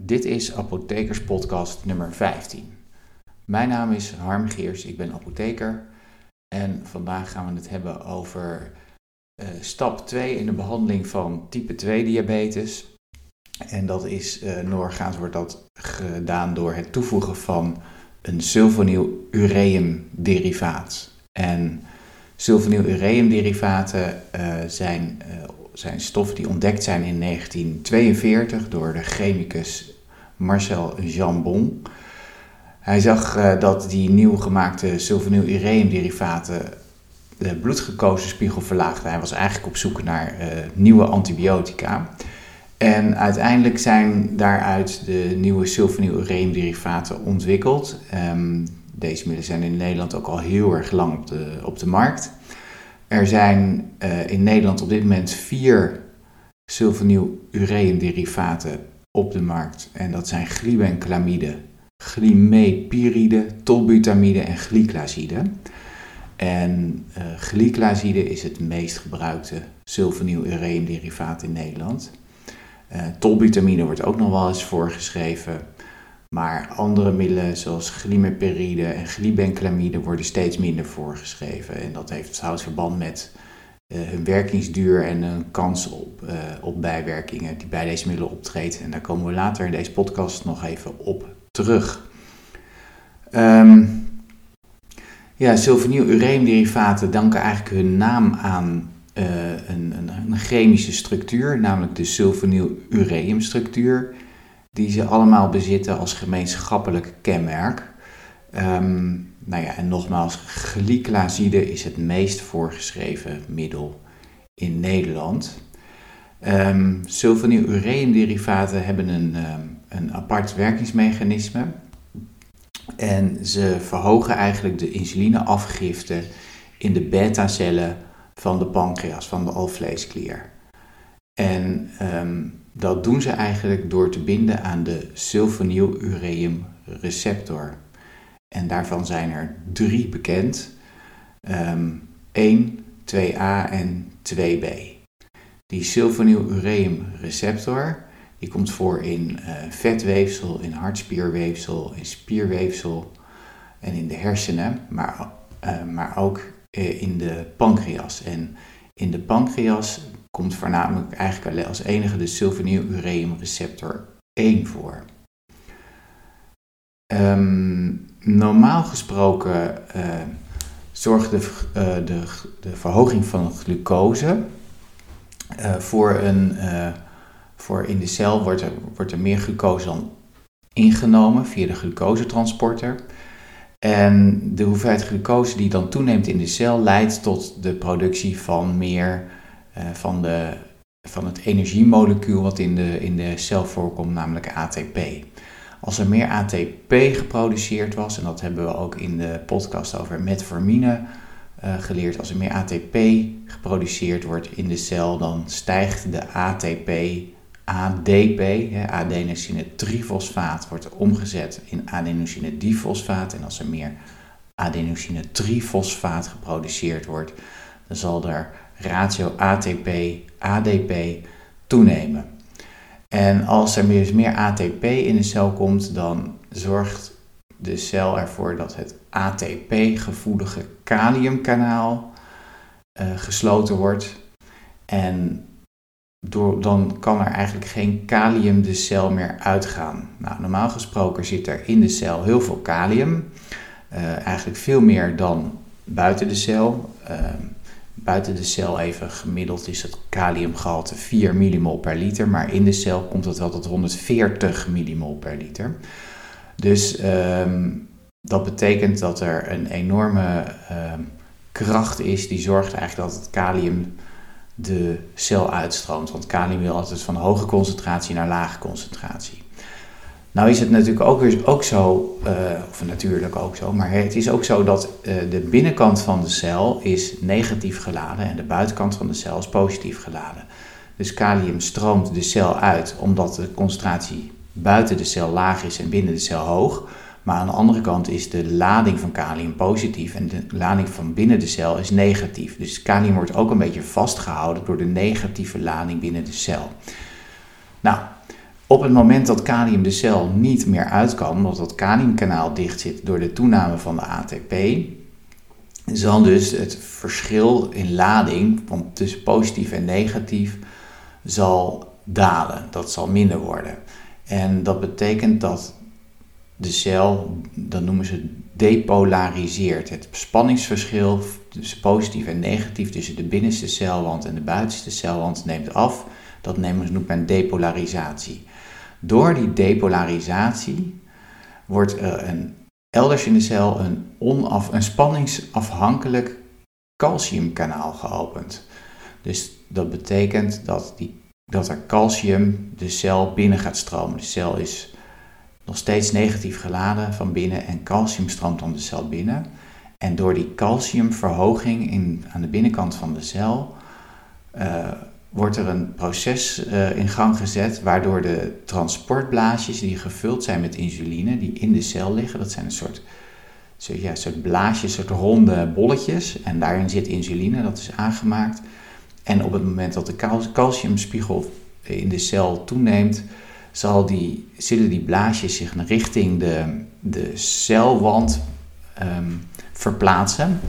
Dit is Apothekers Podcast nummer 15. Mijn naam is Harm Geers, ik ben apotheker. En vandaag gaan we het hebben over uh, stap 2 in de behandeling van type 2 diabetes. En dat is, uh, doorgaans wordt dat gedaan door het toevoegen van een sulfonylureum derivaat. En sulfonylureum derivaten uh, zijn zijn stoffen die ontdekt zijn in 1942 door de chemicus Marcel Jambon. Hij zag uh, dat die nieuw gemaakte sulfonylureum-derivaten de bloedglucosespiegel verlaagden. Hij was eigenlijk op zoek naar uh, nieuwe antibiotica. En uiteindelijk zijn daaruit de nieuwe sulfonylureum-derivaten ontwikkeld. Um, deze middelen zijn in Nederland ook al heel erg lang op de, op de markt. Er zijn uh, in Nederland op dit moment vier sulfonylureum-derivaten op de markt. En dat zijn glibenclamide, glimepiride, tolbutamide en glyclazide. En uh, is het meest gebruikte sulfonylureum-derivaat in Nederland. Uh, tolbutamine wordt ook nog wel eens voorgeschreven. Maar andere middelen zoals glimeperide en glibenclamide worden steeds minder voorgeschreven. En dat heeft trouwens verband met uh, hun werkingsduur en een kans op, uh, op bijwerkingen die bij deze middelen optreden. En daar komen we later in deze podcast nog even op terug. Um, ja, danken eigenlijk hun naam aan uh, een, een, een, chemische structuur, namelijk de sulfonylureumstructuur die ze allemaal bezitten als gemeenschappelijk kenmerk. Um, nou ja, en nogmaals, glyclazide is het meest voorgeschreven middel in Nederland. Um, sulfonylureumderivaten hebben een, um, een apart werkingsmechanisme. En ze verhogen eigenlijk de insulineafgifte in de beta-cellen van de pancreas, van de alvleesklier. En dat doen ze eigenlijk door te binden aan de sulfonylureum receptor. En daarvan zijn er drie bekend. Um, 1, 2a en 2b. Die sulfonylureum receptor die komt voor in uh, vetweefsel, in hartspierweefsel, in spierweefsel en in de hersenen, maar, uh, maar ook uh, in de pancreas. En in de pancreas komt voornamelijk eigenlijk als enige de sulfonylureum receptor 1 voor. Um, normaal gesproken uh, zorgt de, uh, de, de, verhoging van glucose uh, voor een. voor in de cel wordt er, wordt er meer glucose dan ingenomen via de glucosetransporter. En de hoeveelheid glucose die dan toeneemt in de cel leidt tot de productie van meer van, de, van het energiemolecuul wat in de, in de cel voorkomt, namelijk ATP. Als er meer ATP geproduceerd was, en dat hebben we ook in de podcast over metformine uh, geleerd, als er meer ATP geproduceerd wordt in de cel, dan stijgt de ATP, ADP, adenosine trifosfaat, wordt omgezet in adenosine difosfaat. En als er meer adenosine trifosfaat geproduceerd wordt, dan zal er ratio ATP, ADP toenemen. En als er dus meer ATP in de cel komt, dan zorgt de cel ervoor dat het ATP-gevoelige kaliumkanaal uh, gesloten wordt. En door, dan kan er eigenlijk geen kalium de cel meer uitgaan. Nou, normaal gesproken zit er in de cel heel veel kalium. Uh, eigenlijk veel meer dan buiten de cel. Uh, buiten de cel even gemiddeld is het kaliumgehalte 4 millimol per liter, maar in de cel komt het wel tot 140 millimol per liter. Dus um, dat betekent dat er een enorme um, kracht is die zorgt eigenlijk dat het kalium de cel uitstroomt. Want kalium wil altijd van hoge concentratie naar lage concentratie. Nou is het natuurlijk ook, weer, ook zo, uh, of natuurlijk ook zo, maar het is ook zo dat uh, de binnenkant van de cel is negatief geladen en de buitenkant van de cel is positief geladen. Dus kalium stroomt de cel uit omdat de concentratie buiten de cel laag is en binnen de cel hoog. Maar aan de andere kant is de lading van kalium positief en de lading van binnen de cel is negatief. Dus kalium wordt ook een beetje vastgehouden door de negatieve lading binnen de cel. Nou, Op het moment dat kalium de cel niet meer uit kan, omdat dat kaliumkanaal dicht zit door de toename van de ATP, zal dus het verschil in lading tussen positief en negatief zal dalen. Dat zal minder worden. En dat betekent dat de cel, dat noemen ze depolariseert. Het spanningsverschil tussen positief en negatief tussen de binnenste celwand en de buitenste celwand neemt af. Dat noemt men depolarisatie. Door die depolarisatie wordt er een, elders in de cel een, onaf, een spanningsafhankelijk calciumkanaal geopend. Dus dat betekent dat, die, dat er calcium de cel binnen gaat stromen. De cel is nog steeds negatief geladen van binnen en calcium stroomt dan de cel binnen. En door die calciumverhoging in, aan de binnenkant van de cel uh, wordt er een proces uh, in gang gezet waardoor de transportblaasjes die gevuld zijn met insuline, die in de cel liggen, dat zijn een soort, zo, ja, soort blaasjes, soort ronde bolletjes en daarin zit insuline, dat is aangemaakt. En op het moment dat de calciumspiegel in de cel toeneemt, zal die, zullen die blaasjes zich richting de, de celwand um, verplaatsen.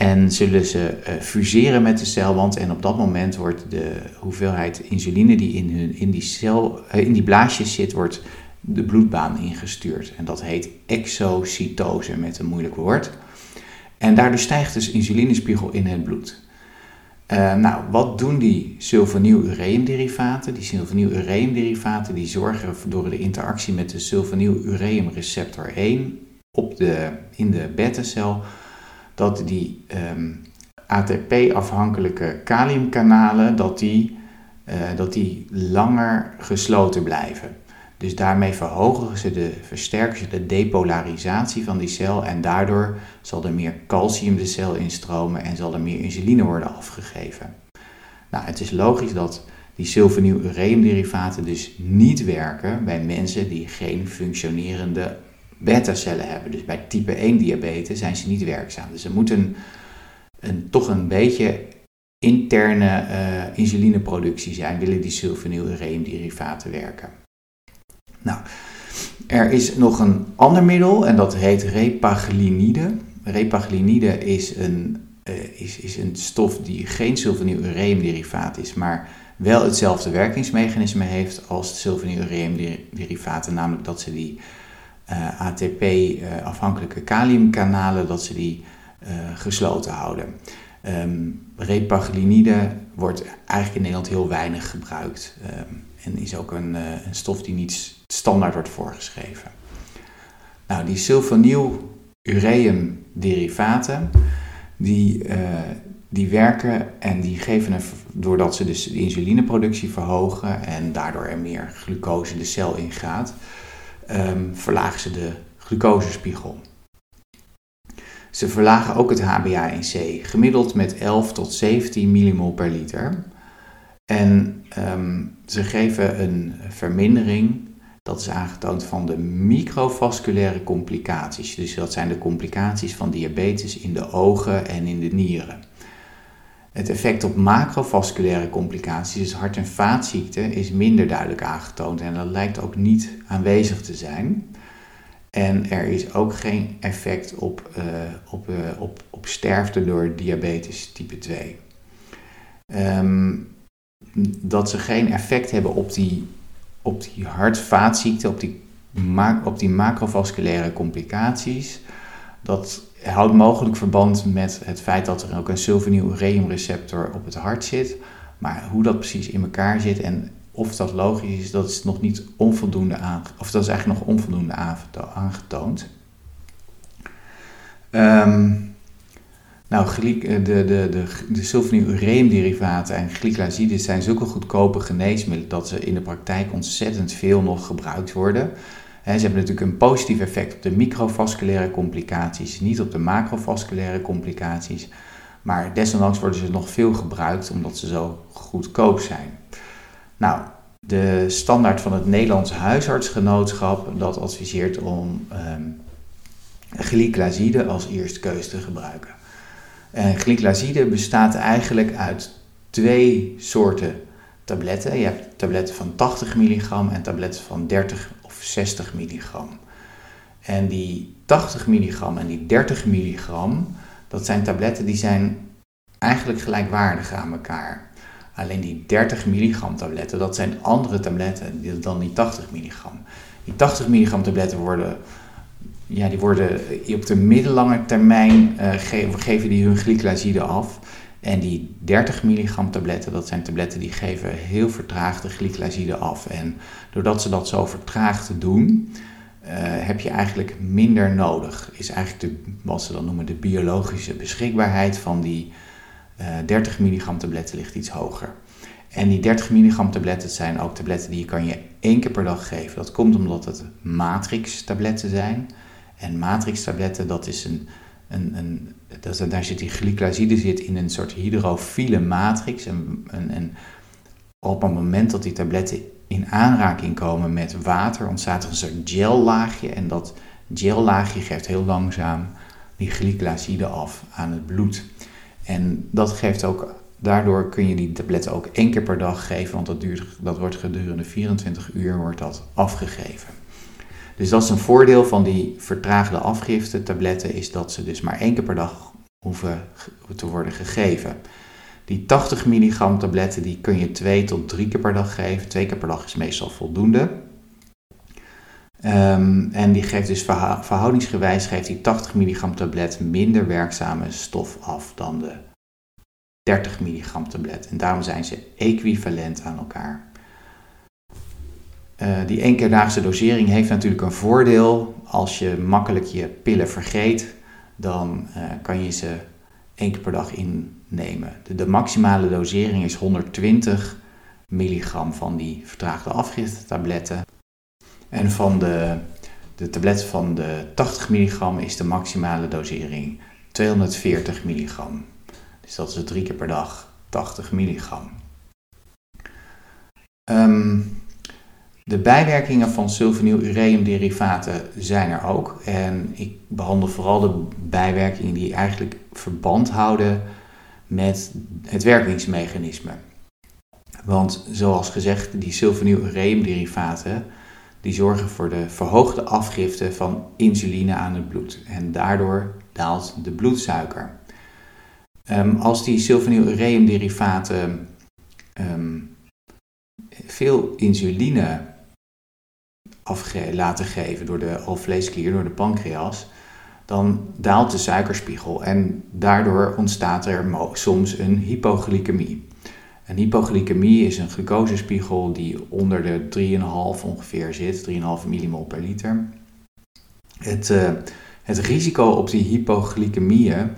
En zullen ze uh, fuseren met de celwand. En op dat moment wordt de hoeveelheid insuline die in, hun, in, die, cel, uh, in die blaasjes zit, wordt de bloedbaan ingestuurd. En dat heet exocytose met een moeilijk woord. En daardoor stijgt dus insulinespiegel in het bloed. Uh, nou, wat doen die sulfonyl-ureumderivaten? Die sulfonyl-ureumderivaten die zorgen door de interactie met de sulfonyl-ureumreceptor 1 op de, in de beta-cel dat die ehm, ATP-afhankelijke kaliumkanalen dat die, uh, dat die langer gesloten blijven. Dus daarmee verhogen ze de, versterken ze de depolarisatie van die cel en daardoor zal er meer calcium de cel instromen en zal er meer insuline worden afgegeven. Nou, het is logisch dat die sulfonylureumderivaten dus niet werken bij mensen die geen functionerende beta-cellen hebben. Dus bij type 1 diabetes zijn ze niet werkzaam. Dus er moet een, toch een beetje interne uh, insulineproductie zijn, willen die sulfonylureumderivaten werken. Nou, er is nog een ander middel en dat heet repaglinide. Repaglinide is een, uh, is, is een stof die geen sulfonylureumderivaat is, maar wel hetzelfde werkingsmechanisme heeft als de sulfonylureumderivaten, namelijk dat ze die ATP-afhankelijke kaliumkanalen, dat ze die uh, gesloten houden. Um, repaglinide wordt eigenlijk in Nederland heel weinig gebruikt um, en is ook een, een, stof die niet standaard wordt voorgeschreven. Nou, die sulfonyl-ureum-derivaten, die, die werken en die geven, een, doordat ze dus de insulineproductie verhogen en daardoor er meer glucose de cel ingaat, um, verlagen ze de glucosespiegel. Ze verlagen ook het HbA1c, gemiddeld met 11 tot 17 millimol per liter. En um, ze geven een vermindering, dat is aangetoond van de microvasculaire complicaties. Dus dat zijn de complicaties van diabetes in de ogen en in de nieren. Het effect op macrovasculaire complicaties, dus hart- en vaatziekten, is minder duidelijk aangetoond en dat lijkt ook niet aanwezig te zijn. En er is ook geen effect op, uh, op, uh, op, op sterfte door diabetes type 2. Um, ehm, dat ze geen effect hebben op die, op die hart-vaatziekten, op die, op die macrovasculaire complicaties, dat houdt mogelijk verband met het feit dat er ook een sulfonylureumreceptor op het hart zit. Maar hoe dat precies in elkaar zit en of dat logisch is, dat is nog niet onvoldoende aange of dat is eigenlijk nog onvoldoende aangetoond. Um, nou, de, de, de, de, de sulfonylureumderivaten en glyclazide zijn zulke goedkope geneesmiddelen dat ze in de praktijk ontzettend veel nog gebruikt worden ze hebben natuurlijk een positief effect op de microvasculaire complicaties, niet op de macrovasculaire complicaties. Maar desondanks worden ze nog veel gebruikt omdat ze zo goedkoop zijn. Nou, de standaard van het Nederlands huisartsgenootschap dat adviseert om um, als eerste keus te gebruiken. En glyclazide bestaat eigenlijk uit twee soorten tabletten. Je hebt tabletten van 80 milligram en tabletten van 30 of 60 milligram. En die 80 milligram en die 30 milligram, dat zijn tabletten die zijn eigenlijk gelijkwaardig aan elkaar. Alleen die 30 milligram tabletten, dat zijn andere tabletten dan die 80 milligram. Die 80 milligram tabletten worden, ja, die worden op de middellange termijn uh, geven die hun glyclaside af. En die 30 milligram tabletten, dat zijn tabletten die geven heel vertraagd de af. En doordat ze dat zo vertraagd doen, uh, heb je eigenlijk minder nodig. Is eigenlijk de, wat ze dan noemen de biologische beschikbaarheid van die uh, eh, 30 milligram tabletten ligt iets hoger. En die 30 milligram tabletten zijn ook tabletten die je kan je één keer per dag geven. Dat komt omdat het matrix tabletten zijn. En matrix tabletten, dat is een, dat, daar zit die glyclaside zit in een soort hydrofiele matrix. En, en, en op het moment dat die tabletten in aanraking komen met water, ontstaat er een soort gellaagje. En dat gellaagje geeft heel langzaam die glyclaside af aan het bloed. En dat geeft ook, daardoor kun je die tabletten ook één keer per dag geven, want dat, duurt, dat wordt gedurende 24 uur wordt dat afgegeven. Dus dat is een voordeel van die vertraagde afgifte tabletten, is dat ze dus maar één keer per dag hoeven te worden gegeven. Die 80 milligram tabletten die kun je twee tot drie keer per dag geven. Twee keer per dag is meestal voldoende. Um, en die geeft dus verhoudingsgewijs geeft die 80 milligram tablet minder werkzame stof af dan de 30 milligram tablet. En daarom zijn ze equivalent aan elkaar. Uh, die één dosering heeft natuurlijk een voordeel. Als je makkelijk je pillen vergeet, dan uh, kan je ze één keer per dag innemen. De, de, maximale dosering is 120 milligram van die vertraagde afgiftetabletten. En van de, de tablet van de 80 milligram is de maximale dosering 240 milligram. Dus dat is drie keer per dag 80 milligram. Um, de bijwerkingen van sulfonylureumderivaten zijn er ook. En ik behandel vooral de bijwerkingen die eigenlijk verband houden met het werkingsmechanisme. Want zoals gezegd, die sulfonylureumderivaten die zorgen voor de verhoogde afgifte van insuline aan het bloed. En daardoor daalt de bloedsuiker. Um, als die sulfonylureumderivaten um, veel insuline laten geven door de alvleesklier, door de pancreas, dan daalt de suikerspiegel en daardoor ontstaat er soms een hypoglycemie. Een hypoglycemie is een glucosespiegel die onder de 3,5 ongeveer zit, 3,5 millimol per liter. Het, uh, het risico op die hypoglycemieën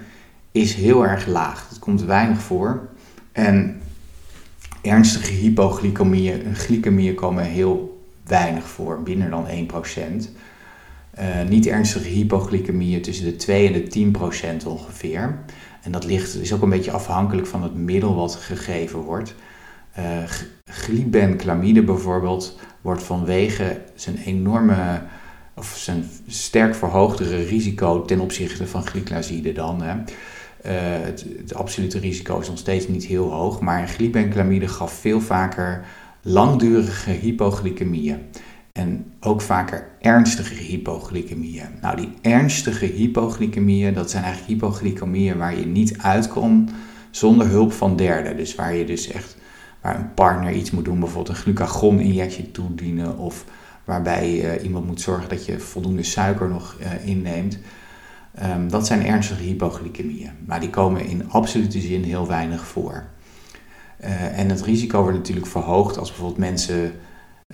is heel erg laag. Het komt weinig voor. En ernstige hypoglycemieën glycemieën komen heel weinig voor, binnen dan 1%. Uh, eh, niet ernstige hypoglycemieën tussen de 2 en de 10% ongeveer. En dat ligt, is ook een beetje afhankelijk van het middel wat gegeven wordt. Uh, glibenclamide bijvoorbeeld wordt vanwege zijn enorme of zijn sterk verhoogdere risico ten opzichte van glyclaside dan. Hè. Het, het, absolute risico is nog steeds niet heel hoog, maar glibenclamide gaf veel vaker langdurige hypoglycemieën. En ook vaker ernstige hypoglycemieën. Nou, die ernstige hypoglycemieën, dat zijn eigenlijk hypoglycemieën waar je niet uitkomt zonder hulp van derden. Dus waar je dus echt, waar een partner iets moet doen, bijvoorbeeld een glucagon-injectie toedienen. Of waarbij uh, iemand moet zorgen dat je voldoende suiker nog uh, inneemt. Um, dat zijn ernstige hypoglycemieën. Maar die komen in absolute zin heel weinig voor. Uh, en het risico wordt natuurlijk verhoogd als bijvoorbeeld mensen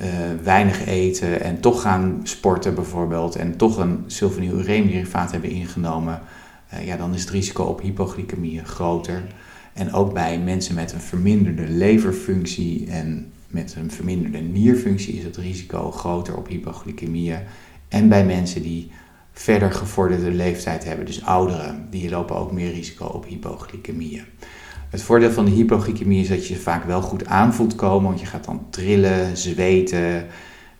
uh, weinig eten en toch gaan sporten bijvoorbeeld en toch een sulfonylureumderivaat hebben ingenomen, uh, ja, dan is het risico op hypoglycemie groter. En ook bij mensen met een verminderde leverfunctie en met een verminderde nierfunctie is het risico groter op hypoglycemie. En bij mensen die verder gevorderde leeftijd hebben, dus ouderen, die lopen ook meer risico op hypoglycemie. Het voordeel van de hypoglycemie is dat je vaak wel goed aan voelt komen, want je gaat dan trillen, zweten,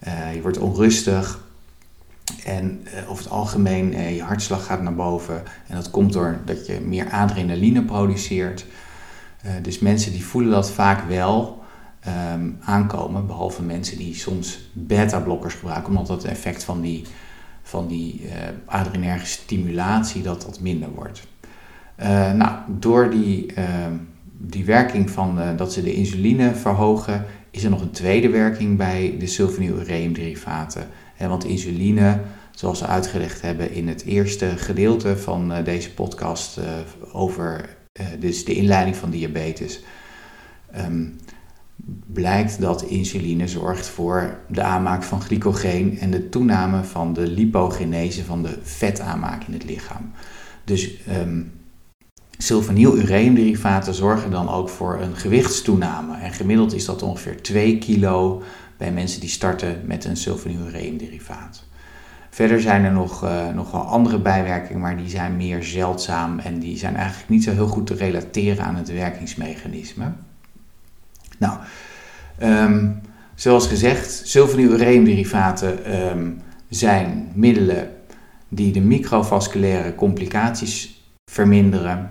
uh, je wordt onrustig. En uh, over het algemeen, uh, je hartslag gaat naar boven. En dat komt doordat je meer adrenaline produceert. dus mensen die voelen dat vaak wel. ehm, aankomen. Behalve mensen die soms beta-blokkers gebruiken, omdat het effect van die, van die adrenerge stimulatie dat dat minder wordt. Uh, nou, door die, ehm, die werking van dat ze de insuline verhogen, is er nog een tweede werking bij de sulfonylureum-derivaten. want insuline, zoals we uitgelegd hebben in het eerste gedeelte van deze podcast over dus de inleiding van diabetes, um, blijkt dat insuline zorgt voor de aanmaak van glycogeen en de toename van de lipogenese van de vetaanmaak in het lichaam. Dus um, sulfonylureumderivaten zorgen dan ook voor een gewichtstoename. En gemiddeld is dat ongeveer 2 kilo bij mensen die starten met een sulfonylureumderivaat. Verder zijn er nog, uh, nog wel andere bijwerkingen, maar die zijn meer zeldzaam en die zijn eigenlijk niet zo heel goed te relateren aan het werkingsmechanisme. Nou, um, zoals gezegd, sulfonylureumderivaten um, zijn middelen die de microvasculaire complicaties verminderen.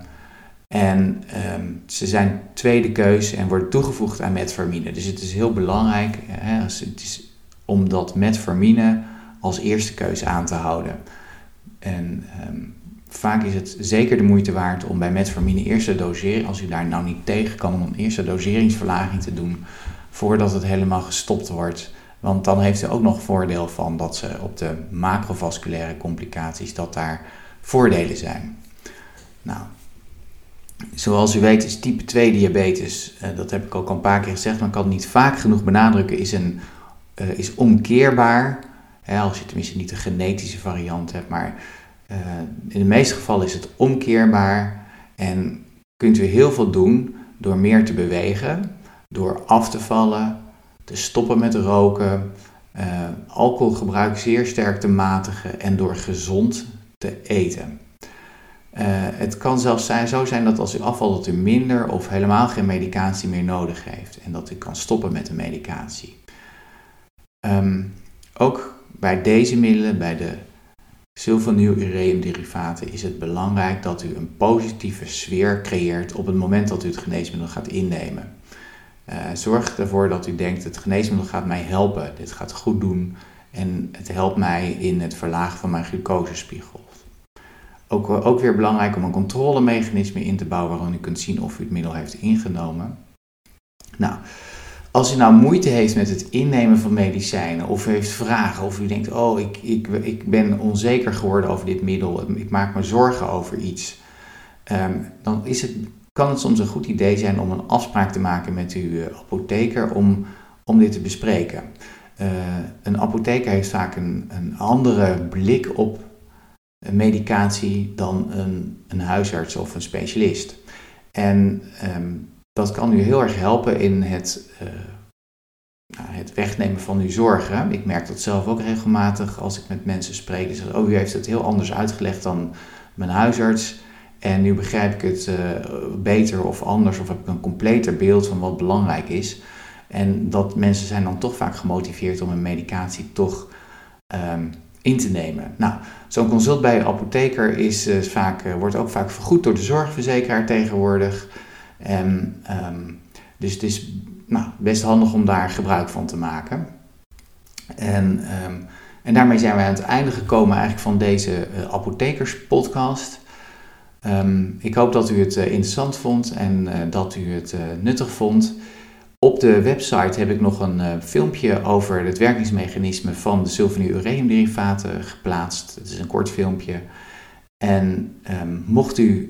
En um, ze zijn tweede keus en worden toegevoegd aan metformine. Dus het is heel belangrijk hè, het is om dat metformine als eerste keuze aan te houden. En um, vaak is het zeker de moeite waard om bij metformine eerst te doseren, als u daar nou niet tegen kan, om een eerste doseringsverlaging te doen voordat het helemaal gestopt wordt. Want dan heeft u ook nog voordeel van dat ze op de macrovasculaire complicaties, dat daar voordelen zijn. Nou, zoals u weet is type 2 diabetes, eh, dat heb ik ook al een paar keer gezegd, maar ik kan het niet vaak genoeg benadrukken, is, een, uh, is omkeerbaar. Als je tenminste niet een genetische variant hebt, maar uh, in de meeste gevallen is het omkeerbaar en kunt u heel veel doen door meer te bewegen, door af te vallen, te stoppen met roken, alcoholgebruik zeer sterk te matigen en door gezond te eten. Uh, het kan zelfs zijn, zo zijn dat als u afvalt dat u minder of helemaal geen medicatie meer nodig heeft en dat u kan stoppen met de medicatie. Um, ook bij deze middelen, bij de sulfonylureumderivaten is het belangrijk dat u een positieve sfeer creëert op het moment dat u het geneesmiddel gaat innemen. Uh, zorg ervoor dat u denkt: het geneesmiddel gaat mij helpen, dit gaat goed doen en het helpt mij in het verlagen van mijn glucosespiegel. Ook, ook weer belangrijk om een controlemechanisme in te bouwen waarin u kunt zien of u het middel heeft ingenomen. Nou, als u nou moeite heeft met het innemen van medicijnen, of u heeft vragen, of u denkt: Oh, ik, ik, ik ben onzeker geworden over dit middel, ik maak me zorgen over iets, um, dan is het, kan het soms een goed idee zijn om een afspraak te maken met uw uh, apotheker om, om dit te bespreken. Uh, een apotheker heeft vaak een, een andere blik op medicatie dan een, een huisarts of een specialist. En um, dat kan u heel erg helpen in het, uh, het wegnemen van uw zorgen. Ik merk dat zelf ook regelmatig als ik met mensen spreek. Dus, oh, u heeft het heel anders uitgelegd dan mijn huisarts. En nu begrijp ik het uh, beter of anders, of heb ik een completer beeld van wat belangrijk is. En dat mensen zijn dan toch vaak gemotiveerd om een medicatie toch um, in te nemen. Nou, zo'n consult bij een apotheker is, uh, vaak, uh, wordt ook vaak vergoed door de zorgverzekeraar tegenwoordig. En, um, dus het is nou, best handig om daar gebruik van te maken. En, um, en daarmee zijn we aan het einde gekomen eigenlijk van deze uh, apothekerspodcast. Um, ik hoop dat u het interessant vond en dat u het nuttig vond. Op de website heb ik nog een filmpje over het werkingsmechanisme van de sulfonylureumderivaten geplaatst. Het is een kort filmpje. En mocht u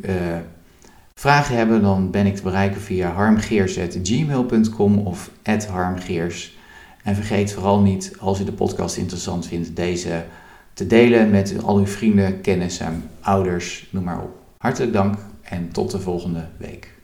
vragen hebben, dan ben ik te bereiken via harmgeers.gmail.com of harmgeers. En vergeet vooral niet, als u de podcast interessant vindt, deze te delen met al uw vrienden, kennissen, ouders, noem maar op. Hartelijk dank en tot de volgende week.